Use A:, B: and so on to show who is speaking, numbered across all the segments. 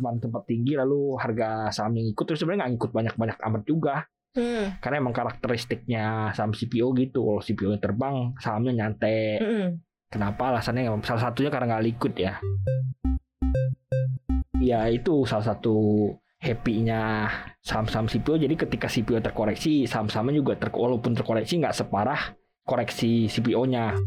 A: kemarin tempat tinggi lalu harga sahamnya ngikut terus sebenarnya nggak ngikut banyak-banyak amat juga.
B: Hmm.
A: karena emang karakteristiknya saham CPO gitu kalau CPO nya terbang sahamnya nyantai.
B: Mm-mm.
A: kenapa? Alasannya salah satunya karena nggak liquid ya. Ya itu salah satu happy-nya saham-saham CPO jadi ketika CPO terkoreksi saham-sahamnya juga ter walaupun terkoreksi nggak separah koreksi CPO-nya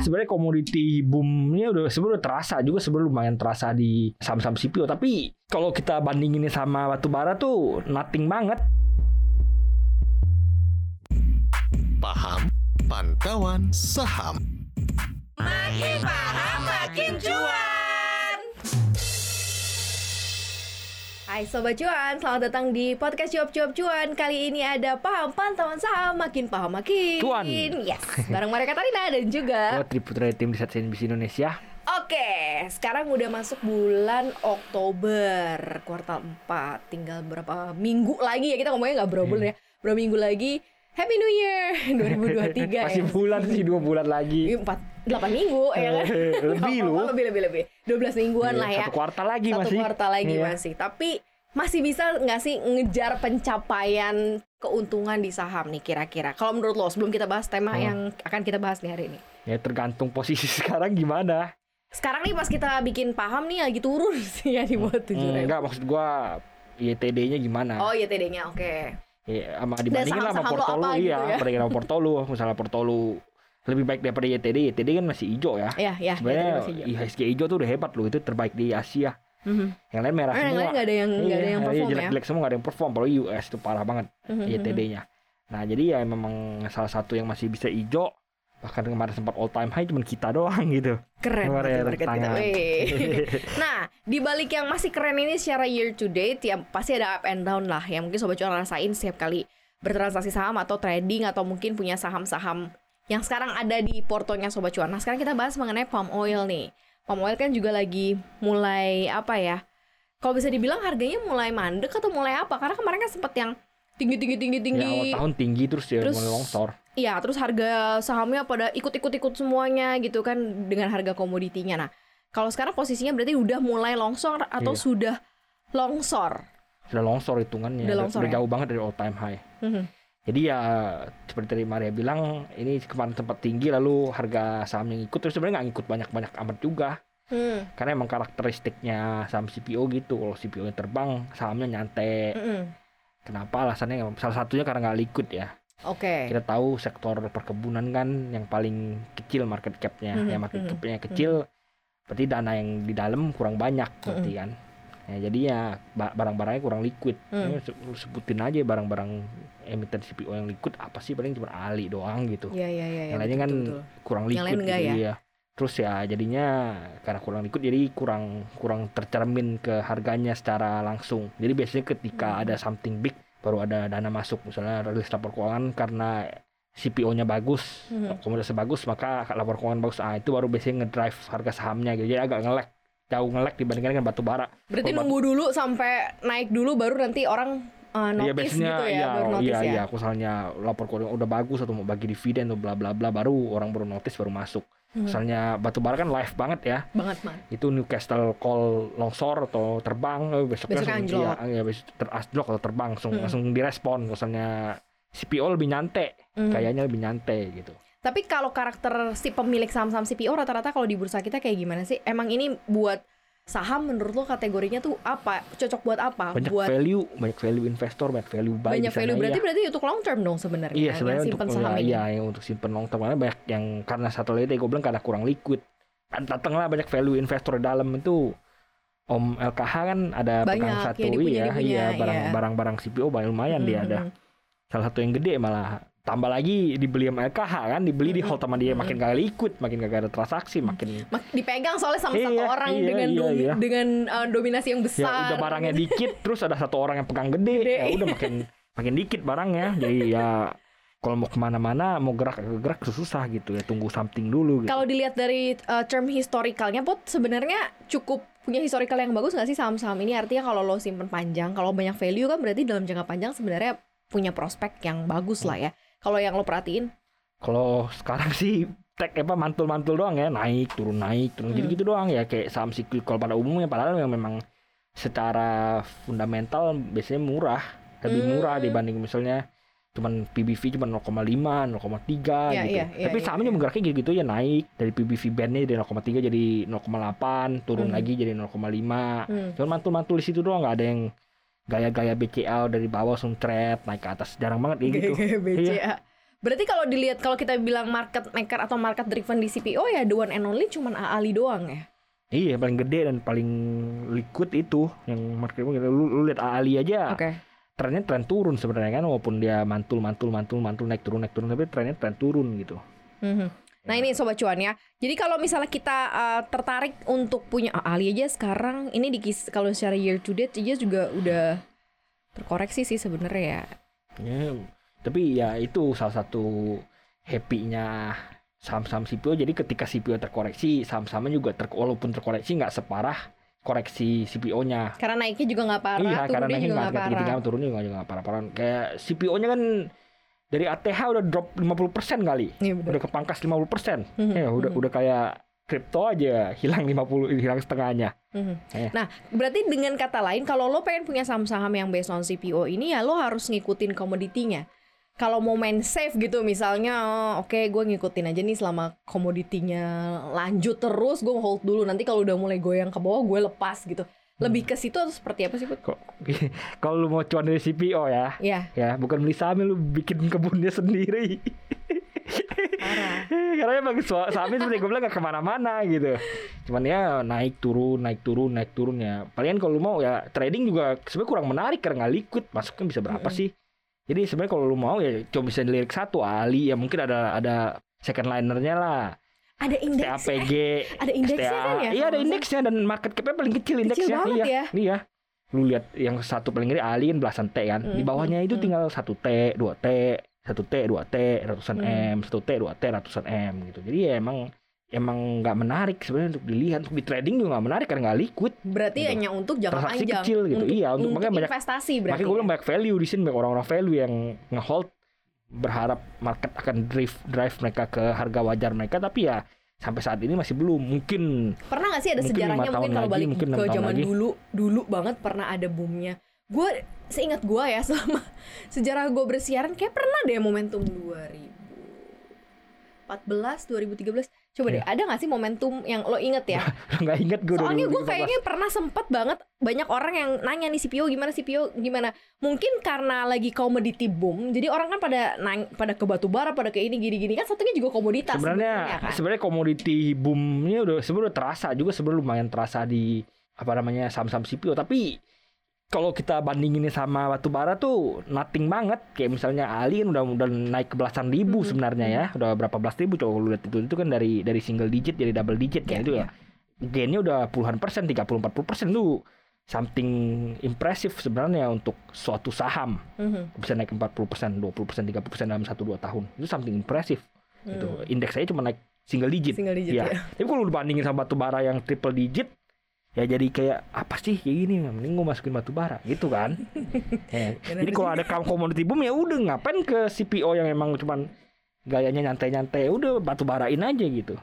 A: sebenarnya komoditi boomnya udah sebenarnya udah terasa juga sebenarnya lumayan terasa di saham-saham CPO tapi kalau kita bandinginnya sama batu bara tuh nothing banget.
C: Paham Pantauan Saham.
D: Makin paham makin cuan.
B: Hai Sobat Cuan, selamat datang di podcast Cuap Cuap Cuan. Kali ini ada paham pantauan saham, makin paham makin.
A: Cuan.
B: Yes, bareng mereka Katarina dan juga
A: Gue Triputra tim riset CNBC Indonesia.
B: Oke, sekarang udah masuk bulan Oktober Kuartal 4 Tinggal berapa minggu lagi ya, kita ngomongnya nggak berapa bulan ya. Berapa minggu lagi? Happy New Year 2023
A: Masih
B: ya
A: bulan sih dua bulan lagi.
B: Iya, Empat, delapan minggu ya kan?
A: Eh, lebih lu.
B: Lebih, lebih, lebih. 12 mingguan
A: Iya,
B: lah ya.
A: Satu kuartal lagi
B: satu
A: masih.
B: kuartal lagi
A: Iya.
B: masih. Tapi masih bisa nggak sih ngejar pencapaian keuntungan di saham nih kira-kira kalau menurut lo sebelum kita bahas tema
A: Hmm.
B: yang akan kita bahas nih hari ini
A: Ya tergantung posisi sekarang gimana
B: sekarang nih pas kita bikin paham nih lagi turun sih ya di bawah tujuh
A: Hmm, Enggak maksud gua YTD-nya gimana
B: oh iya TD-nya oke
A: Ya, sama dibandingin lah sama Portolu
B: apa gitu
A: iya,
B: ya?
A: sama Portolu, misalnya Portolu lebih baik daripada YTD, YTD kan masih hijau ya.
B: ya ya
A: Sebenarnya. IHSG hijau tuh udah hebat loh, itu terbaik di Asia.
B: Mhm.
A: Yang lain merah
B: Ah, yang
A: semua.
B: lain nggak ada yang nggak ada yang
A: iya,
B: perform ya
A: jelek-jelek semua nggak ada yang perform, apalagi US itu parah banget
B: Mhm, mhm.
A: YTD-nya. Nah, jadi ya memang salah satu yang masih bisa hijau bahkan kemarin sempat all time high cuma kita doang gitu.
B: keren
A: Kemarin ya,
B: kita. nah di balik yang masih keren ini secara year to date ya pasti ada up and down lah yang mungkin sobat cuan rasain setiap kali bertransaksi saham atau trading atau mungkin punya saham-saham yang sekarang ada di portonya sobat cuan. Nah sekarang kita bahas mengenai palm oil nih. Palm oil kan juga lagi mulai apa ya? Kalau bisa dibilang harganya mulai mandek atau mulai apa? Karena kemarin kan sempat yang tinggi tinggi tinggi
A: Ya
B: tinggi.
A: awal tahun tinggi terus ya
B: Terus-
A: mulai longsor.
B: Iya, terus harga sahamnya pada ikut-ikut-ikut semuanya gitu kan dengan harga komoditinya. Nah, kalau sekarang posisinya berarti udah mulai longsor atau
A: Iya.
B: sudah longsor?
A: Sudah longsor hitungannya,
B: Udah
A: udah,
B: longsor
A: udah
B: ya?
A: jauh banget dari all time high.
B: Mhm.
A: Jadi ya seperti tadi Maria bilang ini kemarin tempat tinggi lalu harga sahamnya ngikut terus sebenarnya nggak ngikut banyak-banyak amat juga.
B: Hmm.
A: karena emang karakteristiknya saham CPO gitu. Kalau CPO nya terbang sahamnya nyantai
B: Mm-mm.
A: kenapa? Alasannya salah satunya karena nggak liquid ya.
B: Oke.
A: kita tahu sektor perkebunan kan yang paling kecil market capnya
B: Mhm,
A: ya market
B: mhm,
A: capnya kecil berarti dana yang di dalam kurang banyak berarti kan ya jadi ya ba- barang-barangnya kurang liquid
B: Hmm.
A: Ya, sebutin aja barang-barang emiten CPO yang liquid apa sih paling cuma Ali doang gitu
B: Iya, iya, iya.
A: yang
B: ya,
A: lainnya kan
B: betul, betul.
A: kurang
B: Yang
A: liquid
B: lain enggak
A: gitu,
B: ya?
A: iya. terus ya jadinya karena kurang liquid jadi kurang kurang tercermin ke harganya secara langsung jadi biasanya ketika
B: Hmm.
A: ada something big baru ada dana masuk misalnya rilis lapor keuangan karena CPO-nya bagus
B: Mhm.
A: komoditasnya bagus maka lapor keuangan bagus ah itu baru biasanya ngedrive harga sahamnya gitu jadi agak ngelek jauh ngelek dibandingkan dengan batu bara
B: Berarti
A: Kalau
B: nunggu dulu sampai naik dulu baru nanti orang uh,
A: Iya
B: notice
A: biasanya
B: gitu ya,
A: iya,
B: baru notice
A: iya,
B: ya.
A: iya, misalnya lapor keuangan udah bagus atau mau bagi dividen atau bla bla bla baru orang baru notice baru masuk. Misalnya batu bara kan live banget ya.
B: Banget, man.
A: Itu Newcastle call longsor atau terbang eh, besoknya
B: Besoknya
A: langsung iya, iya, besok teranjlok atau terbang langsung
B: Mhm.
A: langsung direspon misalnya CPO lebih nyantai,
B: Mhm.
A: kayaknya lebih nyantai gitu.
B: Tapi kalau karakter si pemilik saham-saham CPO rata-rata kalau di bursa kita kayak gimana sih? Emang ini buat saham menurut lo kategorinya tuh apa? Cocok buat apa?
A: Banyak
B: buat
A: value, banyak value investor, banyak value buy
B: banyak value berarti
A: iya.
B: berarti untuk long term dong sebenarnya
A: Iya
B: kan,
A: sebenarnya
B: yang
A: untuk
B: simpen saham
A: ya,
B: ini.
A: iya yang untuk simpen long term karena banyak yang karena satu lagi tadi gue bilang karena kurang liquid. Kan Datanglah banyak value investor di dalam itu. Om LKH kan ada
B: Banyak,
A: pegang satu
B: ya, dia
A: iya
B: dia punya,
A: iya barang barang-barang CPO banyak lumayan dia
B: Mhm,
A: ada.
B: mhm.
A: Salah satu yang gede malah tambah lagi dibeli sama LKH kan dibeli di hold sama dia makin kagak liquid makin kagak ada transaksi makin
B: Mak- dipegang soalnya sama satu
A: Iya,
B: orang
A: iya,
B: dengan
A: iya,
B: domi-
A: iya.
B: dengan uh, dominasi yang besar.
A: ya udah barangnya dikit terus ada satu orang yang pegang gede,
B: Gede.
A: ya udah makin makin dikit barangnya jadi ya kalau mau ke mana-mana mau gerak gerak susah gitu ya tunggu something dulu gitu.
B: Kalau dilihat dari uh, term historicalnya, Pot sebenarnya cukup punya historical yang bagus nggak sih saham-saham ini? Artinya kalau lo simpen panjang, kalau banyak value kan berarti dalam jangka panjang sebenarnya punya prospek yang bagus lah ya. Kalau yang lo perhatiin,
A: Kalau sekarang sih tek apa mantul-mantul doang ya naik turun naik turun
B: Hmm.
A: gitu-gitu doang ya kayak saham cyclical pada umumnya padahal yang memang secara fundamental biasanya murah lebih
B: Hmm.
A: murah dibanding misalnya cuman PBV cuma 0,5 0,3
B: Iya,
A: gitu
B: iya, iya,
A: tapi
B: iya,
A: sahamnya
B: iya.
A: menggeraknya gitu-gitu ya naik dari PBV bandnya dari 0,3 jadi 0,8 turun
B: Hmm.
A: lagi jadi 0,5
B: Hmm.
A: cuman mantul-mantul di situ doang nggak ada yang gaya-gaya BCA dari bawah langsung trap naik ke atas jarang banget kayak gitu
B: Gaya-gaya BCA.
A: Iya.
B: Berarti kalau dilihat kalau kita bilang market maker atau market driven di CPO ya the one and only cuman Ali doang ya.
A: Iya paling gede dan paling liquid itu yang market maker. lu, lu lihat Ali aja
B: Oke.
A: trennya tren turun sebenarnya kan walaupun dia mantul mantul mantul mantul naik turun naik turun tapi trennya tren turun gitu.
B: Mhm. Nah ini sobat cuan ya. Jadi kalau misalnya kita uh, tertarik untuk punya ah, Ali aja sekarang ini di kalau secara year to date aja juga udah terkoreksi sih sebenarnya ya.
A: Ya, tapi ya itu salah satu happy-nya saham-saham CPO. Jadi ketika CPO terkoreksi, saham-sahamnya juga ter walaupun terkoreksi nggak separah koreksi CPO-nya.
B: Karena naiknya juga nggak parah,
A: iya, karena
B: turunnya
A: naiknya
B: juga
A: nggak
B: parah.
A: tinggi-tinggi, turunnya juga nggak parah-parah. Kayak CPO-nya kan dari ATH udah drop 50% kali.
B: Iya benar.
A: Udah kepangkas 50%.
B: Mhm,
A: Ya, udah
B: mhm.
A: udah kayak kripto aja hilang 50 hilang setengahnya.
B: Mhm.
A: Eh.
B: Nah, berarti dengan kata lain, kalau lo pengen punya saham-saham yang based on CPO ini, ya lo harus ngikutin komoditinya. Kalau mau main safe gitu, misalnya, oh, oke, gue ngikutin aja nih selama komoditinya lanjut terus, gue hold dulu. Nanti kalau udah mulai goyang ke bawah, gue lepas gitu. Lebih ke situ atau seperti apa sih, Put?
A: Kok kalau lu mau cuan dari CPO ya,
B: Ya,
A: ya bukan beli saham lu bikin kebunnya sendiri. Karena emang sahamnya seperti gue bilang gak ke mana-mana gitu. Cuman ya naik turun, naik turun, naik turun ya. Palingan kalau lu mau ya trading juga sebenarnya kurang menarik karena nggak liquid. Masuknya bisa berapa sih? Jadi sebenarnya kalau lu mau ya cuma bisa dilirik satu Ali ya mungkin ada ada second linernya lah.
B: Ada indeks ada indeksnya
A: STA.
B: kan ya?
A: Iya ada indeksnya dan market cap-nya paling kecil indeksnya.
B: banget
A: iya.
B: ya.
A: Iya. Lu lihat yang satu paling gede Ali kan belasan T kan. Di
B: Mm,
A: bawahnya itu
B: mm.
A: tinggal satu T, dua T, satu T, dua T, ratusan
B: Mm.
A: M, satu T, dua T, ratusan M gitu. Jadi ya emang emang nggak menarik sebenarnya untuk dilihat untuk di trading juga nggak menarik karena nggak liquid.
B: Berarti
A: Gitu.
B: hanya untuk jangka
A: Transaksi
B: panjang.
A: kecil gitu.
B: Untuk,
A: Iya, untuk- makanya banyak-
B: investasi berarti.
A: Makanya gue
B: ya?
A: bilang banyak value di sini banyak orang-orang value yang ngehold berharap market akan drive drive mereka ke harga wajar mereka tapi ya sampai saat ini masih belum mungkin
B: Pernah gak sih ada
A: Mungkin
B: sejarahnya mungkin kalau balik
A: mungkin
B: ke zaman
A: lagi.
B: dulu dulu banget pernah ada boomnya. Gue seingat gue ya selama sejarah gue bersiaran kayak pernah deh momentum 2014 2013 coba deh
A: Iya.
B: ada gak sih momentum yang lo inget ya?
A: Nggak inget gue
B: soalnya gue kayaknya pernah sempet banget banyak orang yang nanya nih CPO gimana CPO gimana? Mungkin karena lagi commodity boom jadi orang kan pada nang pada ke batu bara pada ke ini gini gini kan satunya juga komoditas
A: sebenarnya
B: kan?
A: sebenarnya komoditi boomnya udah sebenarnya udah terasa juga sebenarnya lumayan terasa di apa namanya saham-saham CPO tapi kalau kita bandinginnya sama batu bara tuh nothing banget. Kayak misalnya Ali kan udah udah naik ke belasan ribu
B: Mhm.
A: sebenarnya ya. Udah berapa belas ribu coba lu lihat itu. Itu kan dari dari single digit jadi double digit kan
B: Iya,
A: itu ya gainnya udah puluhan persen 30 40 persen lu something impressive sebenarnya untuk suatu saham.
B: Mhm.
A: bisa naik 40 persen 20 persen 30 persen dalam 1-2 tahun. Itu something impressive gitu.
B: Hmm.
A: indeks saya cuma naik single digit.
B: Single digit
A: Iya.
B: ya
A: tapi kalau lu bandingin sama batu bara yang triple digit ya jadi kayak apa sih kayak gini mending gue masukin batu bara gitu kan Ya. Jadi kalau ada kam- commodity boom ya udah ngapain ke CPO yang emang cuman gayanya nyantai-nyantai ya udah batu barain aja gitu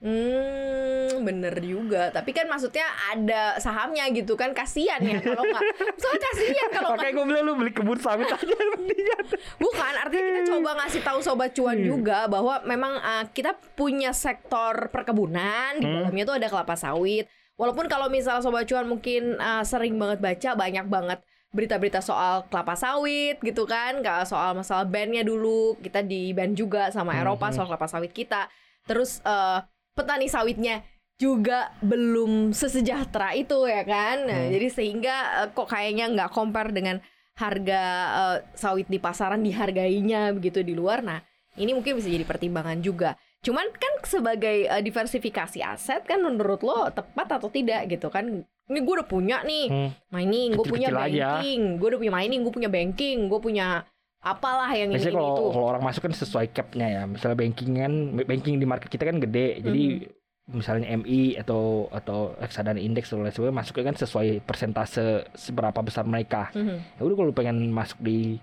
B: Hmm, bener juga. Tapi kan maksudnya ada sahamnya gitu kan kasihan ya kalau nggak. Soalnya kasihan kalau nggak.
A: makanya gue bilang lu beli kebun sawit aja mendingan
B: Bukan, artinya kita coba ngasih tahu sobat cuan
A: Hmm.
B: juga bahwa memang uh, kita punya sektor perkebunan di
A: Hmm.
B: dalamnya tuh ada kelapa sawit. Walaupun kalau misal sobat cuan mungkin uh, sering banget baca banyak banget berita-berita soal kelapa sawit gitu kan, soal masalah bandnya dulu kita di band juga sama Eropa
A: hmm.
B: soal kelapa sawit kita. Terus uh, petani sawitnya juga belum sesejahtera itu ya kan, Nah,
A: Hmm.
B: jadi sehingga uh, kok kayaknya nggak compare dengan harga uh, sawit di pasaran dihargainya begitu di luar. Nah, ini mungkin bisa jadi pertimbangan juga. Cuman kan sebagai uh, diversifikasi aset kan menurut lo tepat atau tidak gitu kan? Ini gue udah punya nih
A: Hmm.
B: mining, gue punya banking, gue udah punya mining, gue punya banking, gue punya apalah yang
A: Biasanya
B: ini
A: kalau
B: itu.
A: kalau orang masuk kan sesuai capnya ya. Misalnya banking kan banking di market kita kan gede. Jadi
B: Mhm.
A: misalnya MI atau atau reksadana indeks atau lain sebagainya masuknya kan sesuai persentase seberapa besar mereka.
B: Mhm.
A: Ya udah kalau pengen masuk di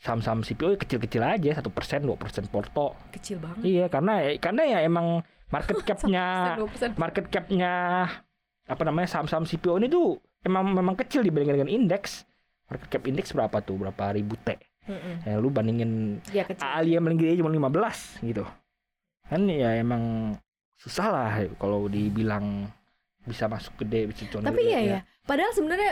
A: saham-saham CPO kecil-kecil aja satu persen dua persen porto
B: Kecil banget.
A: iya karena karena ya emang market capnya
B: 2%.
A: market capnya apa namanya saham-saham CPO ini tuh emang memang kecil dibandingkan dengan indeks market cap indeks berapa tuh berapa ribu T
B: Mm-mm.
A: ya lu bandingin
B: Iya kecil.
A: Ali yang paling gede cuma 15 gitu kan ya emang susah lah kalau dibilang bisa masuk gede bisa cuan
B: Tapi iya ya. Padahal sebenarnya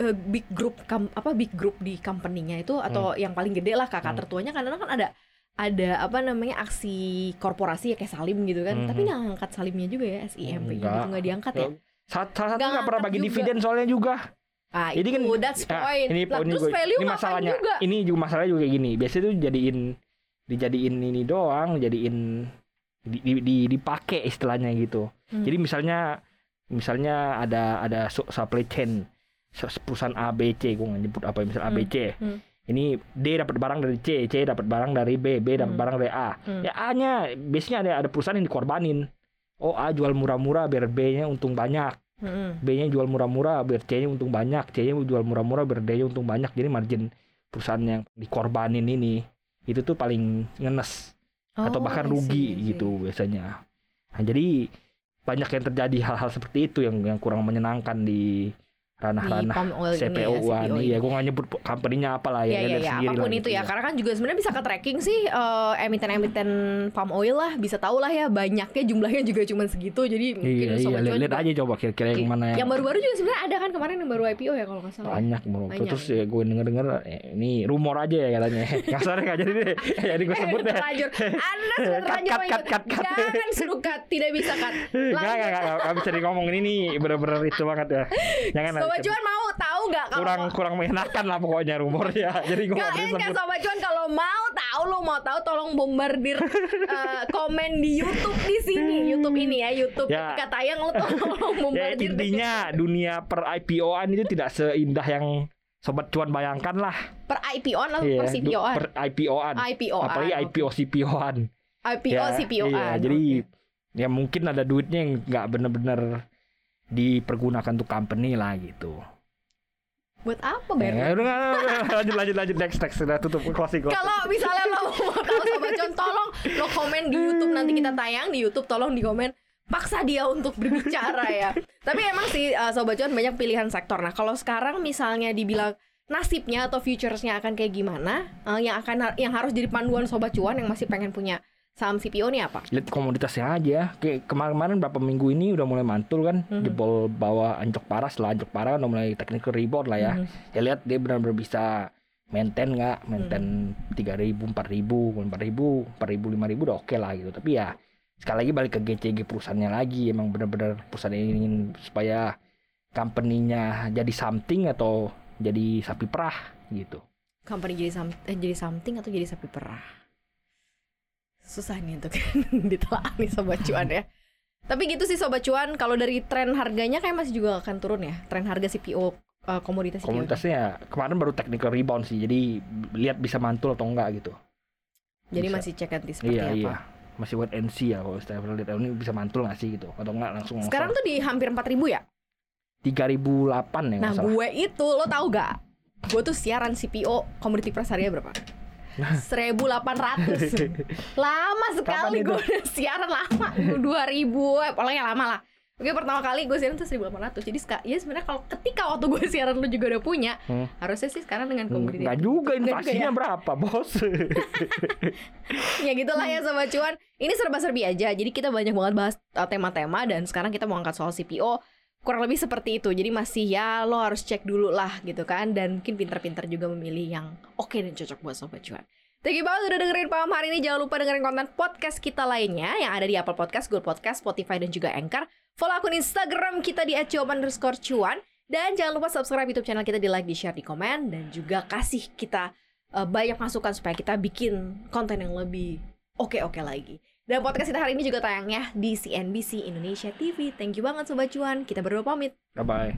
B: eh, big group kam- apa big group di company-nya itu atau yang paling gede lah kakak
A: Hmm.
B: tertuanya karena kan ada ada apa namanya aksi korporasi ya kayak Salim gitu kan.
A: Hmm.
B: Tapi nggak ngangkat Salimnya juga ya SIMP gitu nggak diangkat ya.
A: salah satu
B: Nggak
A: pernah bagi
B: juga.
A: dividen soalnya juga
B: Ah,
A: Jadi
B: itu
A: kan
B: that's
A: Nah,
B: point.
A: ini
B: Lah,
A: poin
B: terus
A: gue.
B: value
A: ini masalahnya
B: juga?
A: ini juga masalahnya juga kayak gini biasanya tuh jadiin dijadiin ini doang jadiin di, di, di- dipakai istilahnya gitu
B: Hmm.
A: jadi misalnya misalnya ada ada su- supply chain perusahaan ABC gue nggak nyebut apa ya, misal
B: Hmm.
A: ABC
B: Hmm.
A: ini D dapat barang dari C C dapat barang dari B B dapat
B: Hmm.
A: barang dari A
B: Hmm.
A: ya A nya biasanya ada ada perusahaan yang dikorbanin oh A jual murah-murah biar B nya untung banyak
B: Mm-mm.
A: B-nya jual murah-murah biar C-nya untung banyak, C-nya jual murah-murah biar D-nya untung banyak. Jadi margin perusahaan yang dikorbanin ini itu tuh paling ngenes atau
B: Oh,
A: bahkan
B: I see,
A: rugi
B: I see.
A: gitu biasanya. Nah, jadi banyak yang terjadi hal-hal seperti itu yang yang kurang menyenangkan di ranah-ranah
B: palm oil ini ya,
A: CPO-an.
B: CPO
A: Iya,
B: ini.
A: gue nggak nyebut company-nya apa lah ya.
B: Iya iya
A: lihat
B: iya
A: sendiri
B: apa
A: pun
B: itu
A: gitu
B: ya karena kan juga sebenarnya bisa ke tracking sih eh, emiten-emiten palm oil lah bisa tahu lah ya banyaknya jumlahnya juga cuma segitu jadi mungkin
A: Iya, iya,
B: sobat cuan
A: lihat aja coba kira-kira yang mana yang,
B: yang baru-baru juga sebenarnya ada kan kemarin yang baru IPO ya kalau nggak salah
A: banyak bro.
B: Banyak.
A: Terus ya gue denger-denger eh, ini rumor aja ya katanya. Kasarnya nggak jadi deh. Jadi gue sebut deh.
B: terlanjur anda sudah terlanjur
A: cut, cut, cut,
B: jangan suruh cut tidak bisa cut
A: Enggak,
B: Lanjut.
A: enggak, enggak, enggak bisa ngomongin ini bener-bener itu banget ya. Jangan
B: sobat cuan mau tahu nggak kalau
A: kurang
B: mau-
A: kurang menyenangkan lah pokoknya rumornya. Jadi gue
B: Nggak,
A: bisa sebut.
B: sobat cuan kalau mau tahu lo mau tahu tolong bombardir eh, komen di YouTube di sini YouTube ini ya YouTube
A: Ya.
B: ketika tayang lo tolong
A: Ya
B: bombardir
A: intinya dunia per IPO-an itu tidak seindah yang sobat cuan bayangkan lah.
B: per IPO-an atau
A: Iya,
B: per CPO-an
A: Per IPO-an.
B: IPO-an
A: Apalagi. IPO CPO-an.
B: IPO
A: Ya,
B: CPO-an
A: Iya, jadi ya mungkin ada duitnya yang nggak bener-bener dipergunakan untuk company lah gitu.
B: buat apa
A: Ya,
B: bayar
A: udah, nggak, nggak, lanjut lanjut lanjut. Next next sudah tutup closing closing.
B: kalau misalnya lo mau tahu sobat cuan tolong lo komen di YouTube. Nanti kita tayang di YouTube tolong di komen. Paksa dia untuk berbicara ya. Tapi emang sih uh, sobat cuan banyak pilihan sektor. Nah kalau sekarang misalnya dibilang nasibnya atau futuresnya akan kayak gimana uh, yang akan yang harus jadi panduan sobat cuan yang masih pengen punya saham CPO nih apa?
A: Lihat komoditasnya aja. Kayak kemarin-kemarin berapa minggu ini udah mulai mantul kan.
B: Mhm.
A: jebol bawah anjok parah setelah anjok parah udah mulai technical rebound lah ya.
B: Mhm.
A: ya lihat dia benar-benar bisa maintain nggak? Maintain tiga ribu empat ribu empat ribu empat ribu lima ribu udah oke lah gitu. Tapi ya sekali lagi balik ke GCG perusahaannya lagi. Emang benar-benar perusahaan ini ingin supaya company-nya jadi something atau jadi sapi perah gitu.
B: Company jadi sam eh, jadi something atau jadi sapi perah susah nih untuk ditelaah nih sobat cuan ya. Tapi gitu sih sobat cuan kalau dari tren harganya kayak masih juga akan turun ya. Tren harga CPO uh, komoditas CPO
A: komunitasnya kemarin baru technical rebound sih jadi lihat bisa mantul atau enggak gitu.
B: Jadi
A: bisa.
B: masih cek nanti seperti
A: iya
B: apa?
A: iya. Masih wait and see ya kalau saya lihat ini bisa mantul nggak sih gitu? Atau enggak langsung
B: sekarang tuh di hampir 4000 ya?
A: tiga ribu delapan ya
B: nah gue itu lo tau gak gue tuh siaran CPO komoditi prasaria berapa 1800 lama sekali gue udah siaran lama. 2000 eh, pokoknya lama lah. Oke pertama kali gue siaran tuh 1800 Jadi ya sebenarnya kalau ketika waktu gue siaran lu juga udah punya
A: Hmm.
B: Harusnya sih sekarang dengan komoditi
A: Enggak juga inflasinya
B: juga ya?
A: berapa bos?
B: Ya gitulah ya Sobat Cuan. Ini serba-serbi aja. Jadi kita banyak banget bahas uh, tema-tema Dan sekarang kita mau angkat soal CPO Kurang lebih seperti itu. Jadi masih ya lo harus cek dulu lah gitu kan. Dan mungkin pintar-pintar juga memilih yang oke dan cocok buat Sobat Cuan. Thank you banget udah dengerin Paham hari ini. Jangan lupa dengerin konten podcast kita lainnya Yang ada di Apple Podcast, Google Podcast, Spotify, dan juga Anchor. Follow akun Instagram kita di @cuan underscore cuan Dan jangan lupa subscribe YouTube channel kita di like, di share, di komen. Dan juga kasih kita uh, banyak masukan supaya kita bikin konten yang lebih oke-oke lagi. Dan podcast kita hari ini juga tayangnya di CNBC Indonesia TV. Thank you banget Sobat Cuan. Kita berdua pamit.
A: bye bye